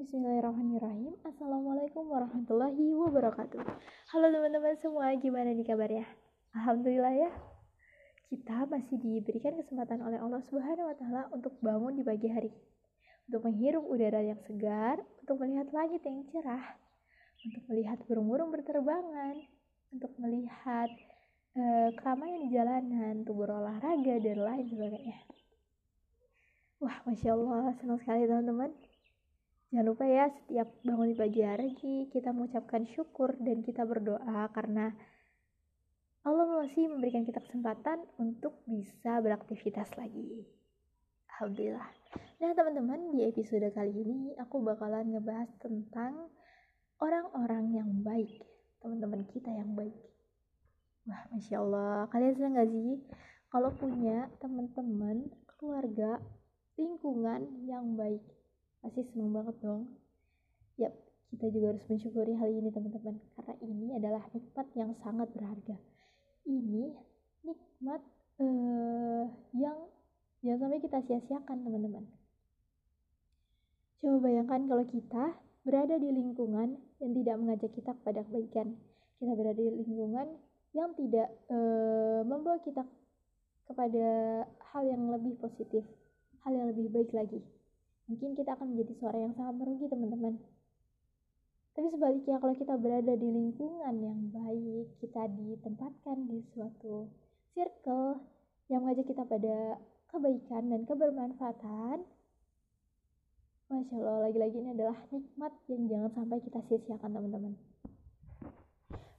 Bismillahirrahmanirrahim. Assalamualaikum warahmatullahi wabarakatuh. Halo teman-teman semua, gimana nih kabarnya? Alhamdulillah ya. Kita masih diberikan kesempatan oleh Allah Subhanahu wa Ta'ala untuk bangun di pagi hari. Untuk menghirup udara yang segar Untuk melihat langit yang cerah Untuk melihat burung-burung berterbangan Untuk melihat uh, keramaian di jalanan Untuk berolahraga dan lain sebagainya. Wah, Masya Allah, senang sekali teman-teman Jangan lupa ya setiap bangun di pagi hari kita mengucapkan syukur dan kita berdoa karena Allah masih memberikan kita kesempatan untuk bisa beraktivitas lagi. Alhamdulillah. Nah teman-teman di episode kali ini aku bakalan ngebahas tentang orang-orang yang baik. Teman-teman kita yang baik. Wah Masya Allah. Kalian senang gak sih kalau punya teman-teman, keluarga, lingkungan yang baik? Pasti seneng banget dong. Yap kita juga harus mensyukuri hal ini teman-teman. Karena ini adalah nikmat yang sangat berharga. Ini nikmat uh, yang jangan sampai kita sia-siakan teman-teman. Coba bayangkan kalau kita berada di lingkungan yang tidak mengajak kita kepada kebaikan. Kita berada di lingkungan yang tidak uh, membawa kita kepada hal yang lebih positif hal yang lebih baik lagi mungkin kita akan menjadi suara yang sangat merugi teman-teman. Tapi sebaliknya kalau kita berada di lingkungan yang baik kita ditempatkan di suatu circle yang mengajak kita pada kebaikan dan kebermanfaatan Masya Allah lagi-lagi ini adalah nikmat yang jangan sampai kita sia-siakan teman-teman.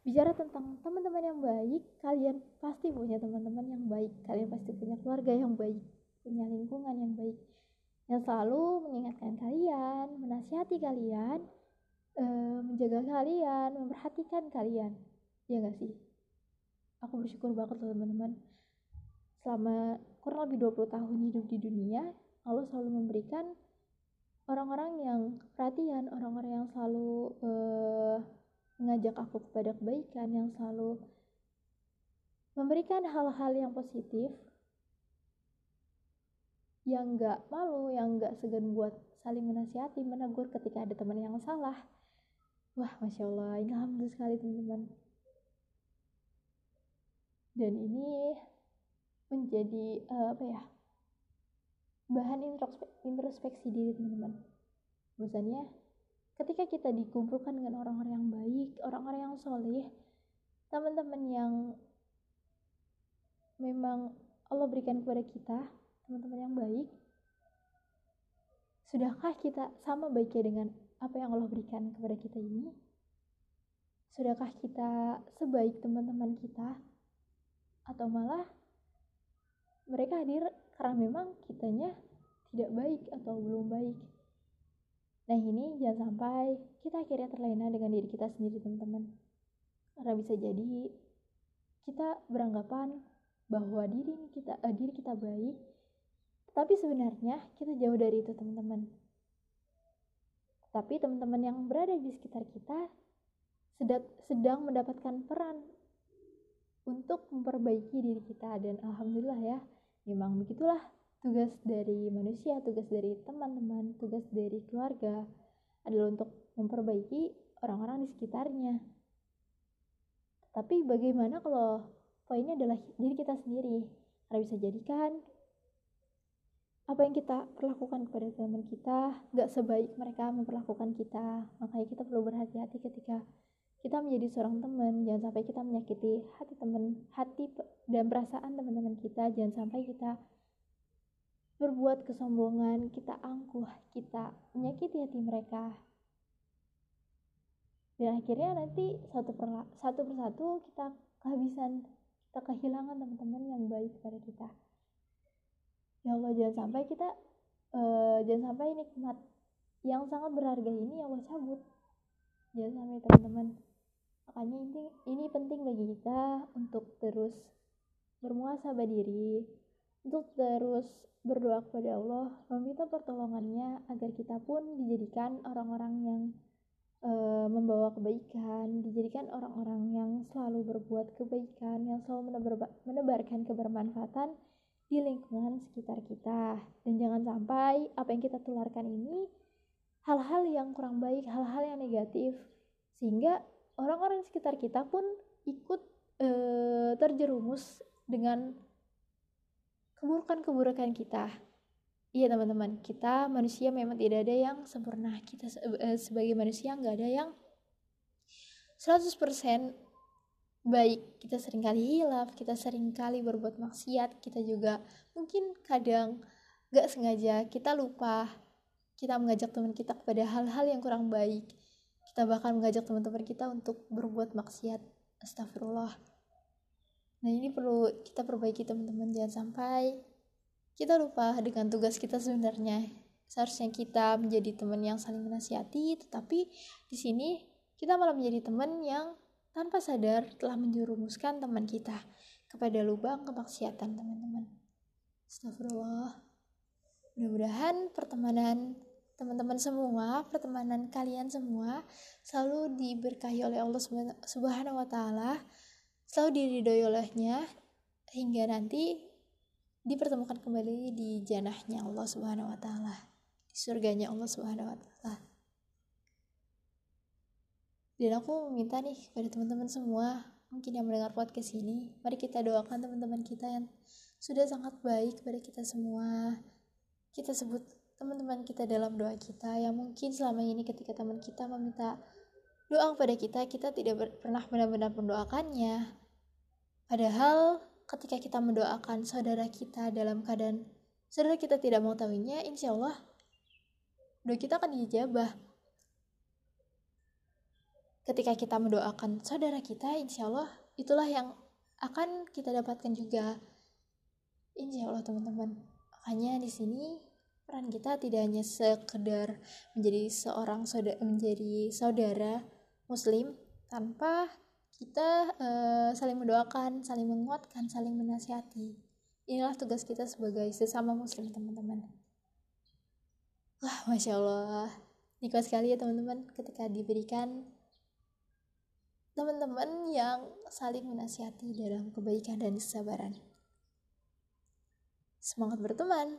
Bicara tentang teman-teman yang baik kalian pasti punya teman-teman yang baik. Kalian pasti punya keluarga yang baik punya lingkungan yang baik yang selalu mengingatkan kalian, menasihati kalian, e, menjaga kalian, memperhatikan kalian. Ya gak sih? Aku bersyukur banget loh teman-teman. Selama kurang lebih 20 tahun hidup di dunia, Allah selalu memberikan orang-orang yang perhatian, orang-orang yang selalu e, mengajak aku kepada kebaikan, yang selalu memberikan hal-hal yang positif yang nggak malu, yang nggak segan buat saling menasihati, menegur ketika ada teman yang salah. Wah, masya Allah, ini alhamdulillah sekali teman-teman. Dan ini menjadi uh, apa ya? Bahan introspeksi diri teman-teman. Bosannya, ketika kita dikumpulkan dengan orang-orang yang baik, orang-orang yang soleh, teman-teman yang memang Allah berikan kepada kita, teman-teman yang baik sudahkah kita sama baiknya dengan apa yang Allah berikan kepada kita ini? Sudahkah kita sebaik teman-teman kita? Atau malah mereka hadir karena memang kitanya tidak baik atau belum baik? Nah ini jangan sampai kita akhirnya terlena dengan diri kita sendiri teman-teman. Karena bisa jadi kita beranggapan bahwa diri kita uh, diri kita baik tapi sebenarnya kita jauh dari itu teman-teman. Tapi teman-teman yang berada di sekitar kita sedang mendapatkan peran untuk memperbaiki diri kita dan alhamdulillah ya memang begitulah tugas dari manusia, tugas dari teman-teman, tugas dari keluarga adalah untuk memperbaiki orang-orang di sekitarnya. Tapi bagaimana kalau poinnya adalah diri kita sendiri? Karena bisa jadikan apa yang kita perlakukan kepada teman kita gak sebaik mereka memperlakukan kita. Makanya kita perlu berhati-hati ketika kita menjadi seorang teman. Jangan sampai kita menyakiti hati teman hati dan perasaan teman-teman kita. Jangan sampai kita berbuat kesombongan kita angkuh kita menyakiti hati mereka. Dan akhirnya nanti satu per satu persatu kita kehabisan kita kehilangan teman-teman yang baik pada kita ya Allah jangan sampai kita uh, jangan sampai nikmat yang sangat berharga ini ya Allah cabut. Jangan sampai teman-teman. Makanya ini ini penting bagi kita untuk terus bermuasabah diri untuk terus berdoa kepada Allah meminta pertolongannya agar kita pun dijadikan orang-orang yang uh, membawa kebaikan dijadikan orang-orang yang selalu berbuat kebaikan yang selalu menebarkan kebermanfaatan di lingkungan sekitar kita. Dan jangan sampai apa yang kita tularkan ini hal-hal yang kurang baik hal-hal yang negatif. Sehingga orang-orang sekitar kita pun ikut e, terjerumus dengan keburukan-keburukan kita. Iya teman-teman. Kita manusia memang tidak ada yang sempurna. Kita e, sebagai manusia nggak ada yang 100% baik kita sering kali hilaf kita sering kali berbuat maksiat kita juga mungkin kadang gak sengaja kita lupa kita mengajak teman kita kepada hal-hal yang kurang baik. Kita bahkan mengajak teman-teman kita untuk berbuat maksiat. Astagfirullah. Nah ini perlu kita perbaiki teman-teman. Jangan sampai kita lupa dengan tugas kita sebenarnya. Seharusnya kita menjadi teman yang saling menasihati tetapi di sini kita malah menjadi teman yang tanpa sadar telah menjerumuskan teman kita kepada lubang kemaksiatan teman-teman. Astagfirullah. Mudah-mudahan pertemanan teman-teman semua, pertemanan kalian semua selalu diberkahi oleh Allah Subhanahu wa taala, selalu diridhoi olehnya hingga nanti dipertemukan kembali di janahnya Allah Subhanahu wa taala, di surganya Allah Subhanahu wa taala dan aku minta nih kepada teman-teman semua mungkin yang mendengar podcast ini mari kita doakan teman-teman kita yang sudah sangat baik kepada kita semua. Kita sebut teman-teman kita dalam doa kita yang mungkin selama ini ketika teman kita meminta doa kepada kita kita tidak pernah benar-benar mendoakannya. Padahal ketika kita mendoakan saudara kita dalam keadaan saudara kita tidak mau tahunya insya Allah doa kita akan dijabah ketika kita mendoakan saudara kita insya Allah itulah yang akan kita dapatkan juga. Insya Allah teman-teman. Makanya di sini peran kita tidak hanya sekedar menjadi seorang saudara menjadi saudara muslim tanpa kita uh, saling mendoakan saling menguatkan saling menasihati. Inilah tugas kita sebagai sesama muslim teman-teman. Wah masya Allah. Nikmat sekali ya teman-teman ketika diberikan teman-teman yang saling menasihati dalam kebaikan dan kesabaran. Semangat berteman,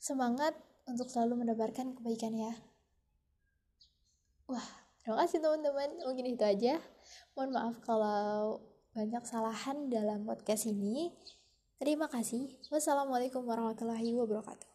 semangat untuk selalu mendapatkan kebaikan ya. Wah, terima kasih teman-teman. Mungkin itu aja. Mohon maaf kalau banyak kesalahan dalam podcast ini. Terima kasih. Wassalamualaikum warahmatullahi wabarakatuh.